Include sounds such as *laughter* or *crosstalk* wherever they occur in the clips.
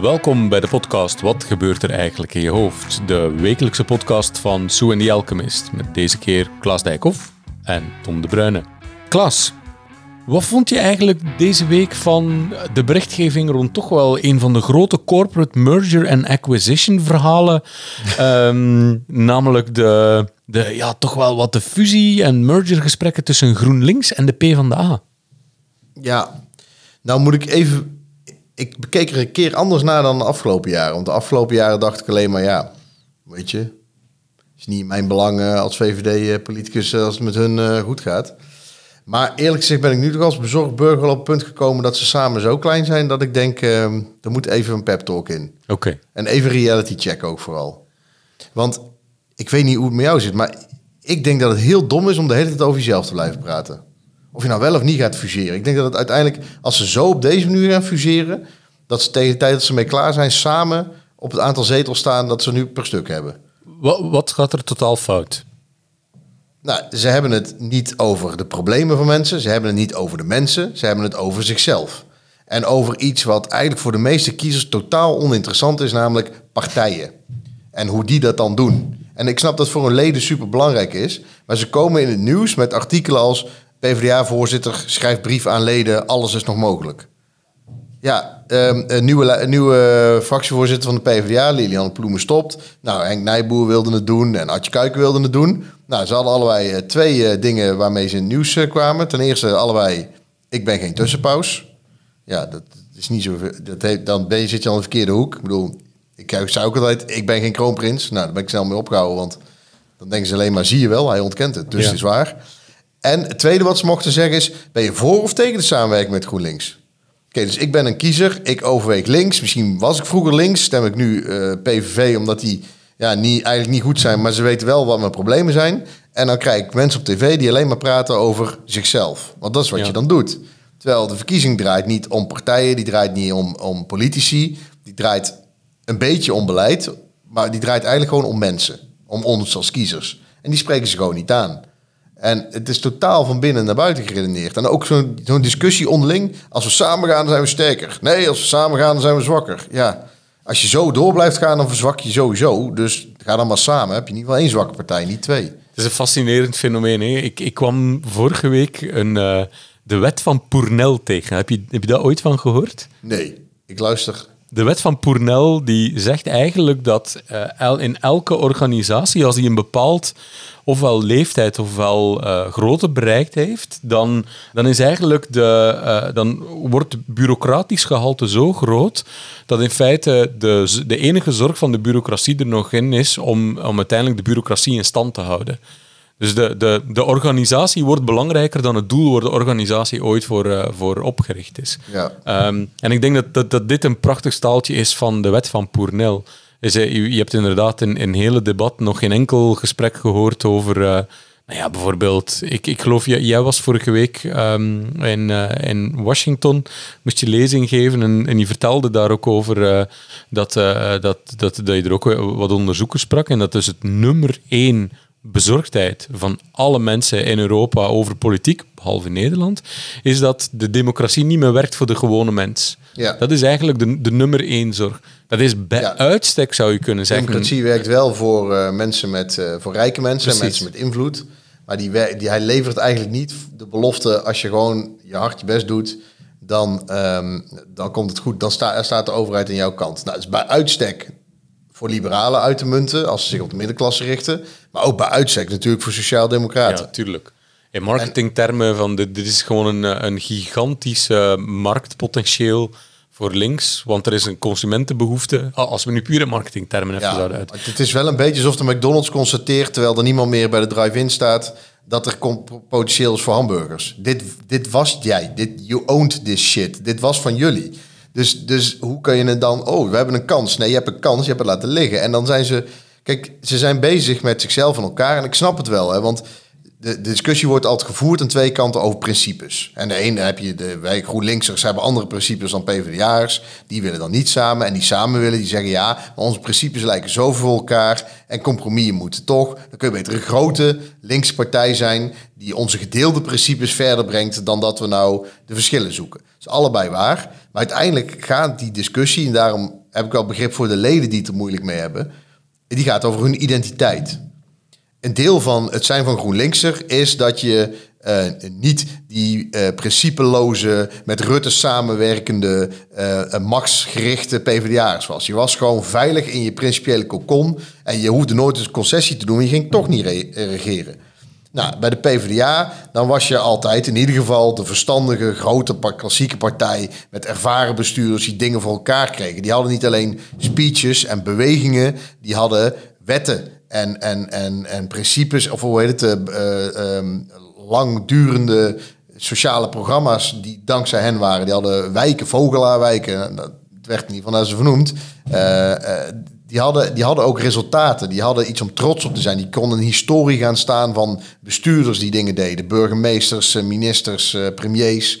Welkom bij de podcast Wat gebeurt er eigenlijk in je hoofd? De wekelijkse podcast van Sue en the Alchemist. Met deze keer Klaas Dijkhoff en Tom de Bruyne. Klaas, wat vond je eigenlijk deze week van de berichtgeving rond toch wel een van de grote corporate merger and acquisition verhalen? *laughs* Ehm, namelijk de, de, ja, toch wel wat de fusie- en mergergesprekken tussen GroenLinks en de PvdA. Ja, nou moet ik even... Ik bekeek er een keer anders naar dan de afgelopen jaren. Want de afgelopen jaren dacht ik alleen maar, ja, weet je... is niet mijn belang eh, als VVD-politicus als het met hun eh, goed gaat. Maar eerlijk gezegd ben ik nu toch als bezorgd burger op het punt gekomen... dat ze samen zo klein zijn dat ik denk, eh, er moet even een pep talk in. Oké. En even reality check ook vooral. Want ik weet niet hoe het met jou zit, maar ik denk dat het heel dom is om de hele tijd over jezelf te blijven praten. Of je nou wel of niet gaat fuseren. Ik denk dat het uiteindelijk, als ze zo op deze manier gaan fuseren, dat ze tegen de tijd dat ze mee klaar zijn, samen op het aantal zetels staan dat ze nu per stuk hebben. Wat, wat gaat er totaal fout? Nou, ze hebben het niet over de problemen van mensen, ze hebben het niet over de mensen, ze hebben het over zichzelf. En over iets wat eigenlijk voor de meeste kiezers totaal oninteressant is, namelijk partijen. En hoe die dat dan doen. En ik snap dat voor hun leden super belangrijk is, maar ze komen in het nieuws met artikelen als PvdA-voorzitter schrijft brief aan leden, alles is nog mogelijk. Ja, ehm, een nieuwe, een nieuwe fractievoorzitter van de PvdA, Lilian Ploemen, stopt. Nou, Henk Nijboer wilde het doen en Adje Kuiken wilde het doen. Nou, ze hadden allebei eh, twee eh, dingen waarmee ze in het nieuws eh, kwamen. Ten eerste allebei, ik ben geen tussenpaus. Ja, dat is niet zo... Dat heeft, dan ben je, zit je al in de verkeerde hoek. Ik bedoel, ik zou ook altijd, ik ben geen kroonprins. Nou, daar ben ik snel mee opgehouden, want dan denken ze alleen maar, zie je wel, hij ontkent het. Dus Ja. het is waar. En het tweede wat ze mochten zeggen is, ben je voor of tegen de samenwerking met GroenLinks? Oké, dus ik ben een kiezer, ik overweeg links. Misschien was ik vroeger links, stem ik nu eh, PVV omdat die ja, niet, eigenlijk niet goed zijn, maar ze weten wel wat mijn problemen zijn. En dan krijg ik mensen op tv die alleen maar praten over zichzelf. Want dat is wat Ja. je dan doet. Terwijl de verkiezing draait niet om partijen, die draait niet om, om politici. Die draait een beetje om beleid, maar die draait eigenlijk gewoon om mensen. Om ons als kiezers. En die spreken ze gewoon niet aan. En het is totaal van binnen naar buiten geredeneerd. En ook zo'n zo'n discussie onderling. Als we samen gaan, dan zijn we sterker. Nee, als we samen gaan, dan zijn we zwakker. Ja, als je zo door blijft gaan, dan verzwak je sowieso. Dus ga dan maar samen. Heb je ieder geval één zwakke partij, niet twee. Het is een fascinerend fenomeen. Hè? Ik, ik kwam vorige week een, eh, de wet van Pournel tegen. Heb je, heb je daar ooit van gehoord? Nee, ik luister. De wet van Pournel die zegt eigenlijk dat eh, in elke organisatie, als die een bepaald ofwel leeftijd ofwel eh grootte bereikt heeft, dan, dan is eigenlijk de, eh, dan wordt het bureaucratisch gehalte zo groot dat in feite de, de enige zorg van de bureaucratie er nog in is om, om uiteindelijk de bureaucratie in stand te houden. Dus de, de, de organisatie wordt belangrijker dan het doel waar de organisatie ooit voor, eh, voor opgericht is. Ja. Ehm, en ik denk dat, dat, dat dit een prachtig staaltje is van de wet van Pournel. Is, eh, je, je hebt inderdaad in in hele debat nog geen enkel gesprek gehoord over... eh, nou ja, bijvoorbeeld, ik, ik geloof, jij, jij was vorige week ehm, in, in Washington, moest je lezing geven en, en je vertelde daar ook over dat, dat, dat, dat je er ook wat onderzoekers sprak en dat dus het nummer één bezorgdheid van alle mensen in Europa over politiek, behalve Nederland, is dat de democratie niet meer werkt voor de gewone mens. Ja. Dat is eigenlijk de, de nummer één zorg. Dat is bij Ja. uitstek, zou je kunnen zeggen. Democratie werkt wel voor eh, mensen met, eh, voor rijke mensen en mensen met invloed. Maar die, die, hij levert eigenlijk niet de belofte als je gewoon je hard je best doet, dan, ehm, dan komt het goed. Dan sta, staat de overheid aan jouw kant. Nou, het is bij uitstek voor liberalen uit te munten als ze zich op de middenklasse richten. Maar ook bij uitstek natuurlijk voor sociaaldemocraten. Ja, tuurlijk. In marketingtermen van dit, dit is gewoon een, een gigantisch marktpotentieel voor links, want er is een consumentenbehoefte. Ah, Als we nu puur in marketingtermen even Ja, zouden uit. het is wel een beetje alsof de McDonald's constateert, terwijl er niemand meer bij de drive-in staat, dat er potentieel is voor hamburgers. Dit, dit was jij. Dit, you owned this shit. Dit was van jullie. Dus, dus hoe kun je het dan... Oh, we hebben een kans. Nee, je hebt een kans. Je hebt het laten liggen. En dan zijn ze... Kijk, ze zijn bezig met zichzelf en elkaar. En ik snap het wel, hè, want de, discussie wordt altijd gevoerd aan twee kanten over principes. En de ene heb je, de, wij GroenLinksers hebben andere principes dan PvdA'ers. Die willen dan niet samen. En die samen willen, die zeggen ja, maar onze principes lijken zo voor elkaar. En compromissen moeten toch. Dan kun je beter een grote linkse partij zijn die onze gedeelde principes verder brengt dan dat we nou de verschillen zoeken. Dat is allebei waar. Maar uiteindelijk gaat die discussie, en daarom heb ik wel begrip voor de leden die het er moeilijk mee hebben. Die gaat over hun identiteit. Een deel van het zijn van GroenLinkser is dat je uh, niet die uh, principeloze, met Rutte samenwerkende, uh, max-gerichte PvdA'ers was. Je was gewoon veilig in je principiële cocon en je hoefde nooit een concessie te doen, je ging toch niet re regeren. Nou, bij de PvdA, dan was je altijd in ieder geval de verstandige, grote, klassieke partij met ervaren bestuurders die dingen voor elkaar kregen. Die hadden niet alleen speeches en bewegingen, die hadden wetten en, en, en, en principes, of hoe heet het, uh, um, langdurende sociale programma's die dankzij hen waren. Die hadden wijken, vogelaarwijken, dat werd niet van ze vernoemd. Uh, die hadden, die hadden ook resultaten. Die hadden iets om trots op te zijn. Die konden een historie gaan staan van bestuurders die dingen deden. Burgemeesters, eh, ministers, eh, premiers.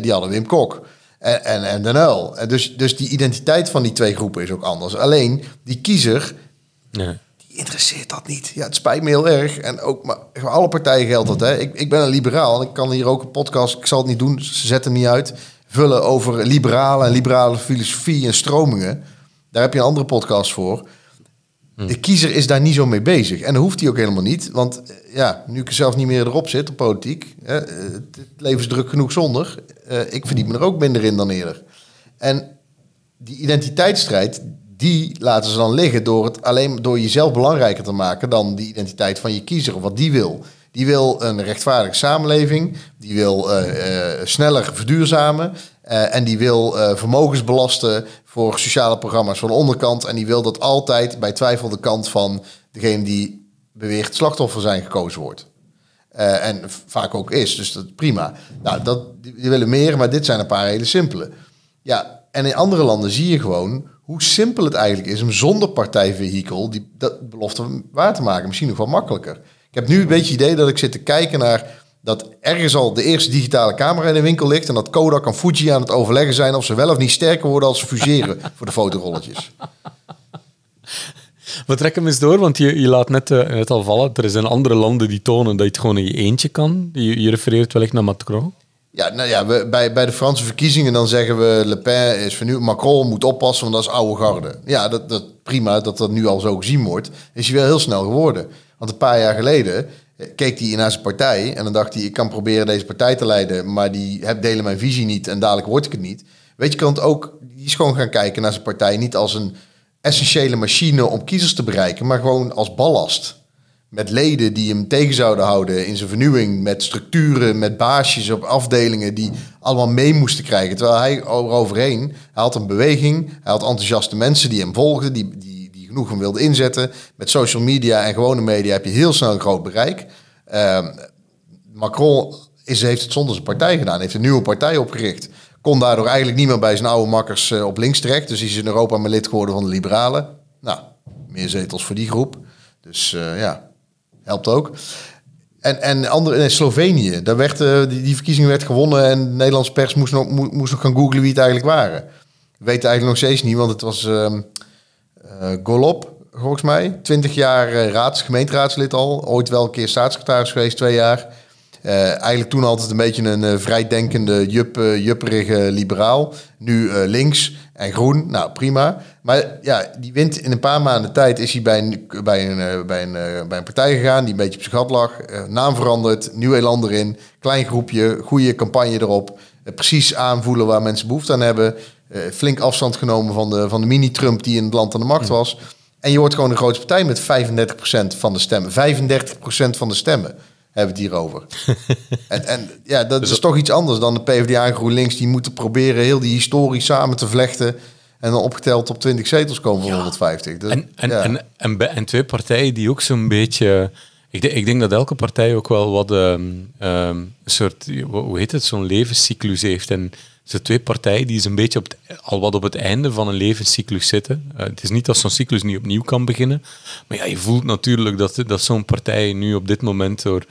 Die hadden Wim Kok. En, en, en Den Uyl. Dus, dus die identiteit van die twee groepen is ook anders. Alleen, die kiezer... Interesseert dat niet. Ja, het spijt me heel erg. En ook, maar voor alle partijen geldt dat. Hè. Ik, ik ben een liberaal. Ik kan hier ook een podcast... Ik zal het niet doen, ze zetten hem niet uit. Vullen over liberale en liberale filosofie en stromingen. Daar heb je een andere podcast voor. Hm. De kiezer is daar niet zo mee bezig. En dat hoeft hij ook helemaal niet. Want eh, ja, nu ik zelf niet meer erop zit op politiek... Hè, eh, het leven is druk genoeg zonder. Uh, ik verdien me er ook minder in dan eerder. En die identiteitsstrijd, die laten ze dan liggen... door het alleen door jezelf belangrijker te maken... dan die identiteit van je kiezer of wat die wil. Die wil een rechtvaardige samenleving. Die wil uh, uh, sneller verduurzamen. Uh, en die wil vermogens belasten voor sociale programma's van de onderkant. En die wil dat altijd bij twijfel de kant van degene die beweert slachtoffer zijn gekozen wordt. En vaak ook is, dus dat prima. Nou, dat, die willen meer, maar dit zijn een paar hele simpele. Ja, en in andere landen zie je gewoon hoe simpel het eigenlijk is om zonder partijvehikel die dat belofte waar te maken. Misschien nog wel makkelijker. Ik heb nu een beetje het idee dat ik zit te kijken naar dat ergens al de eerste digitale camera in de winkel ligt en dat Kodak en Fuji aan het overleggen zijn of ze wel of niet sterker worden als ze fuseren *laughs* voor de fotorolletjes. We trekken hem eens door, want je, je laat net, uh, net al vallen. Er zijn andere landen die tonen dat je het gewoon in je eentje kan. Je, je refereert wellicht naar Macron. Ja, nou ja, we, bij, bij de Franse verkiezingen dan zeggen we Le Pen is vernieuwd. Macron moet oppassen, want dat is oude garde. Ja, dat, dat prima dat dat nu al zo gezien wordt. Is hij wel heel snel geworden. Want een paar jaar geleden keek hij naar zijn partij en dan dacht hij, ik kan proberen deze partij te leiden, maar die heb, delen mijn visie niet en dadelijk word ik het niet. Weet je, kan het ook, die is gewoon gaan kijken naar zijn partij niet als een essentiële machine om kiezers te bereiken, maar gewoon als ballast. Met leden die hem tegen zouden houden in zijn vernieuwing, met structuren, met baasjes op afdelingen die allemaal mee moesten krijgen. Terwijl hij eroverheen, hij had een beweging, hij had enthousiaste mensen die hem volgden, die, die genoeg hem wilde inzetten. Met social media en gewone media heb je heel snel een groot bereik. Uh, Macron is, heeft het zonder zijn partij gedaan, heeft een nieuwe partij opgericht. Kon daardoor eigenlijk niet meer bij zijn oude makkers uh, op links terecht. Dus hij is in Europa maar lid geworden van de Liberalen. Nou, meer zetels voor die groep. Dus uh, ja, helpt ook. En, en andere, in Slovenië, daar werd, uh, die, die verkiezing werd gewonnen en de Nederlandse pers moest nog, gaan googlen wie het eigenlijk waren. Weet eigenlijk nog steeds niet, want het was uh, Golop, volgens mij. 20 jaar uh, raads, gemeenteraadslid al. Ooit wel een keer staatssecretaris geweest, twee jaar. Uh, eigenlijk toen altijd een beetje een uh, vrijdenkende, jup, uh, jupperige liberaal. Nu links en groen. Nou, prima. Maar ja, die wint in een paar maanden tijd is hij bij een, bij een, bij een, bij een partij gegaan die een beetje op zijn gat lag. naam veranderd, nieuw elan erin. Klein groepje, goede campagne erop. precies aanvoelen waar mensen behoefte aan hebben. Eh, flink afstand genomen van de, van de mini-Trump die in het land aan de macht was. En je wordt gewoon de grootste partij met 35% van de stemmen. 35% van de stemmen hebben we het hier over. *laughs* en, en ja, dat dus is toch iets anders dan de PvdA en GroenLinks. Die moeten proberen heel die historie samen te vlechten. En dan opgeteld op 20 zetels komen van 150. Dus, en, en, en, en, en, twee partijen die ook zo'n beetje... Ik ik denk dat elke partij ook wel wat um, soort... Hoe heet het? Zo'n levenscyclus heeft. En zijn twee partijen die een beetje op al wat op het einde van een levenscyclus zitten. Uh, het is niet dat zo'n cyclus niet opnieuw kan beginnen. Maar ja, je voelt natuurlijk dat, dat zo'n partij nu op dit moment door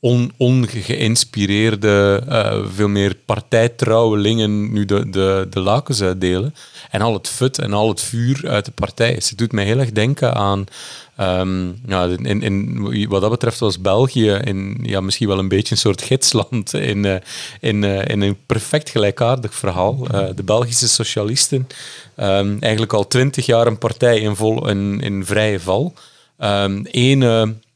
on, ongeïnspireerde, uh, veel meer partijtrouwelingen nu de, de, de lakens uitdelen. En al het fut en al het vuur uit de partij. Het doet mij heel erg denken aan Um, ja, in, in, wat dat betreft was België in, ja, misschien wel een beetje een soort gidsland *laughs* in, uh, in, uh, in een perfect gelijkaardig verhaal. De Belgische socialisten, um, eigenlijk al twintig jaar een partij in, vol, in, vrije val. Um, Eén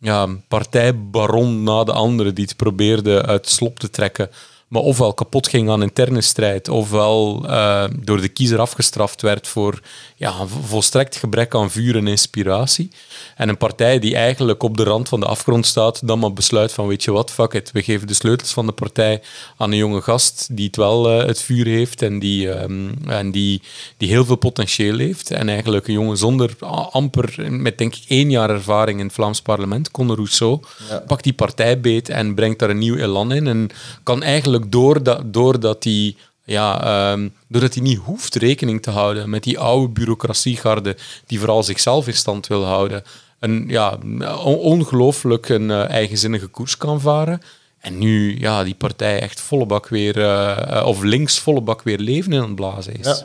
ja, partijbaron na de andere die het probeerde uit slop te trekken maar ofwel kapot ging aan interne strijd, ofwel uh, door de kiezer afgestraft werd voor ja, volstrekt gebrek aan vuur en inspiratie. En een partij die eigenlijk op de rand van de afgrond staat, dan maar besluit van weet je wat, fuck it, we geven de sleutels van de partij aan een jonge gast die het wel uh, het vuur heeft en, die, um, en die, die heel veel potentieel heeft. En eigenlijk een jongen zonder amper, met denk ik één jaar ervaring in het Vlaams parlement, Conor Rousseau, ja. pakt die partij beet en brengt daar een nieuw elan in en kan eigenlijk doordat, doordat hij ja, um, doordat hij niet hoeft rekening te houden met die oude bureaucratiegarde die vooral zichzelf in stand wil houden, een ja, ongelooflijk een uh, eigenzinnige koers kan varen. En nu ja, die partij echt volle bak weer, uh, of links volle bak weer leven in het blazen is.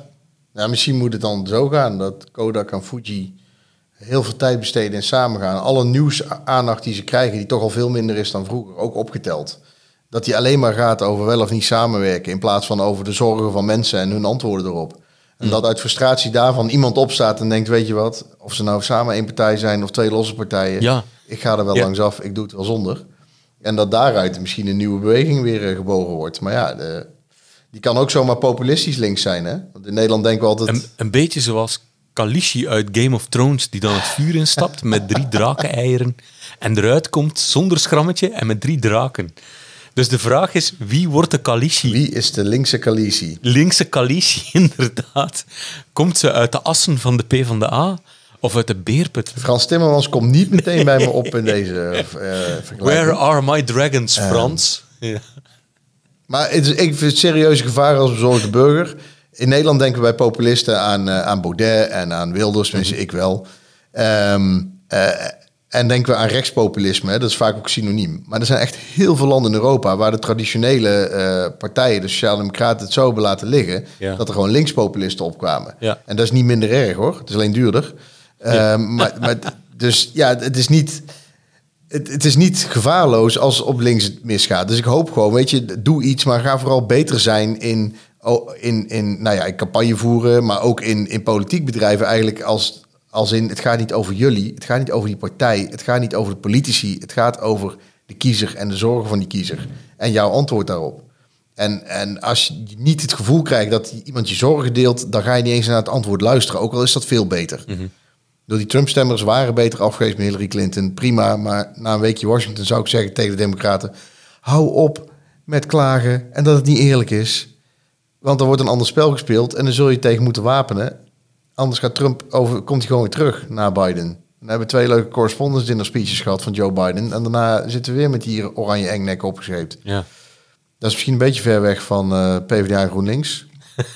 Ja. misschien moet het dan zo gaan dat Kodak en Fuji heel veel tijd besteden in samengaan. Alle nieuwsaandacht die ze krijgen, die toch al veel minder is dan vroeger, ook opgeteld dat die alleen maar gaat over wel of niet samenwerken, in plaats van over de zorgen van mensen en hun antwoorden erop. En mm. dat uit frustratie daarvan iemand opstaat en denkt, weet je wat, of ze nou samen één partij zijn of twee losse partijen, ja. ik ga er wel langs af, ik doe het wel zonder. En dat daaruit misschien een nieuwe beweging weer uh, geboren wordt. Maar ja, de, die kan ook zomaar populistisch links zijn. Hè? Want in Nederland denken we altijd... Een, een beetje zoals Kalishi uit Game of Thrones, die dan het vuur instapt met drie drakeneieren en eruit komt zonder schrammetje en met drie draken. Dus de vraag is, wie wordt de Kalishi? Wie is de linkse Kalishi? Linkse Kalishi, *laughs* inderdaad. Komt ze uit de assen van de P van de A? Of uit de beerput? Frans Timmermans komt niet meteen bij me op in deze uh, Where are my dragons, ehm. Frans? Ja. Maar het is, ik vind het serieuze gevaar als bezorgde burger. In Nederland denken wij populisten aan, uh, aan Baudet en aan Wilders, tenminste mm ik wel. Um, en denken we aan rechtspopulisme, dat is vaak ook synoniem. Maar er zijn echt heel veel landen in Europa waar de traditionele uh, partijen, de Sociaaldemocraten, het zo hebben laten liggen, dat er gewoon linkspopulisten opkwamen. Ja. En dat is niet minder erg hoor, het is alleen duurder. Ja. Uh, maar, maar, dus ja, het is niet. Het, het, is niet gevaarloos als op links het misgaat. Dus ik hoop gewoon, weet je, doe iets, maar ga vooral beter zijn in, in, in, nou ja, in campagne voeren, maar ook in, in politiek bedrijven eigenlijk als als in, het gaat niet over jullie, het gaat niet over die partij, het gaat niet over de politici, het gaat over de kiezer en de zorgen van die kiezer. En jouw antwoord daarop. En, en als je niet het gevoel krijgt dat iemand je zorgen deelt, dan ga je niet eens naar het antwoord luisteren, ook al is dat veel beter. Mm Door die Trump-stemmers waren beter afgewezen met Hillary Clinton, prima. Maar na een weekje Washington zou ik zeggen tegen de Democraten: hou op met klagen en dat het niet eerlijk is. Want er wordt een ander spel gespeeld en dan zul je tegen moeten wapenen. Anders gaat Trump over, komt hij gewoon weer terug naar Biden. We hebben twee leuke correspondence dinner speeches gehad van Joe Biden. En daarna zitten we weer met die oranje engnek opgeschreven. Ja. Dat is misschien een beetje ver weg van uh, eh, PvdA en GroenLinks.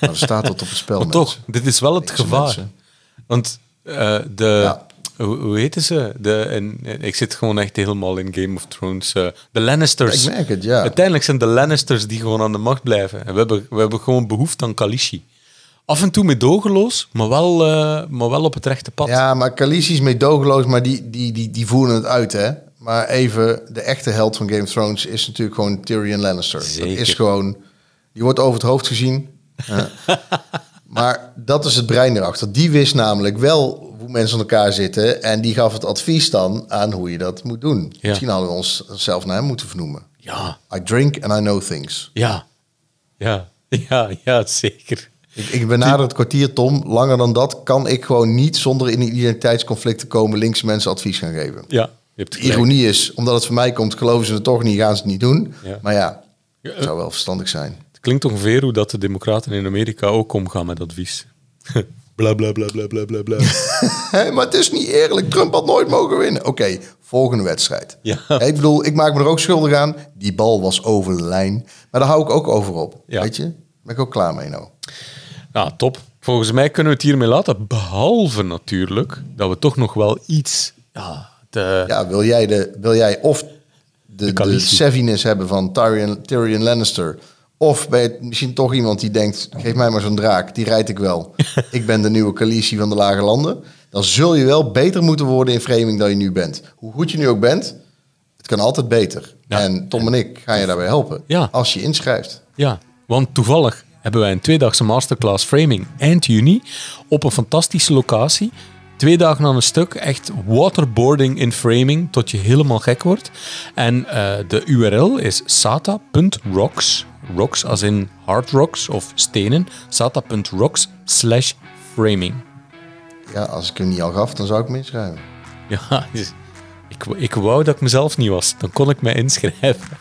Maar er staat tot op het spel. *laughs* maar toch, dit is wel het gevaar. Want uh, de... Hoe, hoe heten ze? De, en, ik zit gewoon echt helemaal in Game of Thrones. Uh, de Lannisters. Ik merk het, ja. Uiteindelijk zijn de Lannisters die gewoon aan de macht blijven. En we hebben, we hebben gewoon behoefte aan Kalishi af en toe meedogenloos, maar wel, uh, maar wel op het rechte pad. Ja, maar Khaleesi is meedogenloos, maar die, die, die, die voeren het uit, hè. Maar even, de echte held van Game of Thrones is natuurlijk gewoon Tyrion Lannister. Zeker. Dat is gewoon, die wordt over het hoofd gezien. *laughs* maar dat is het brein erachter. Die wist namelijk wel hoe mensen aan elkaar zitten. En die gaf het advies dan aan hoe je dat moet doen. Ja. Misschien hadden we ons zelf naar hem moeten vernoemen. Ja. I drink and I know things. Ja, ja, *laughs* ja, ja zeker. Ik, ik benader het kwartier, Tom. Langer dan dat kan ik gewoon niet zonder in identiteitsconflict te komen links mensen advies gaan geven. Ja, je hebt Ironie is, omdat het van mij komt, geloven ze het toch niet, gaan ze het niet doen. Maar ja, het zou wel verstandig zijn. Het klinkt ongeveer hoe dat de democraten in Amerika ook omgaan met advies. *laughs* bla bla bla bla bla bla bla. *laughs* maar het is niet eerlijk. Trump had nooit mogen winnen. Oké, volgende wedstrijd. Ja. Ik bedoel, ik maak me er ook schuldig aan. Die bal was over de lijn. Maar daar hou ik ook over op. Weet je? Daar ben ik ook klaar mee nou. Ja, top. Volgens mij kunnen we het hiermee laten. Behalve natuurlijk dat we toch nog wel iets. Ja, ja wil, jij de, wil jij of de, de, savviness hebben van Tyrion, Tyrion Lannister. Of ben je misschien toch iemand die denkt, geef mij maar zo'n draak, die rijd ik wel. *laughs* ik ben de nieuwe Khaleesi van de Lage Landen. Dan zul je wel beter moeten worden in framing dan je nu bent. Hoe goed je nu ook bent, het kan altijd beter. Ja. En Tom en ik gaan je daarbij helpen. Ja. Als je inschrijft. Ja, want toevallig hebben wij een tweedagse masterclass framing eind juni op een fantastische locatie. Twee dagen aan een stuk, echt waterboarding in framing tot je helemaal gek wordt. En eh, de URL is sata.rocks, rocks als in hard rocks of stenen, sata.rocks slash framing. Ja, als ik hem niet al gaf, dan zou ik me inschrijven. Ja, *laughs* ik, ik wou dat ik mezelf niet was, dan kon ik mij inschrijven.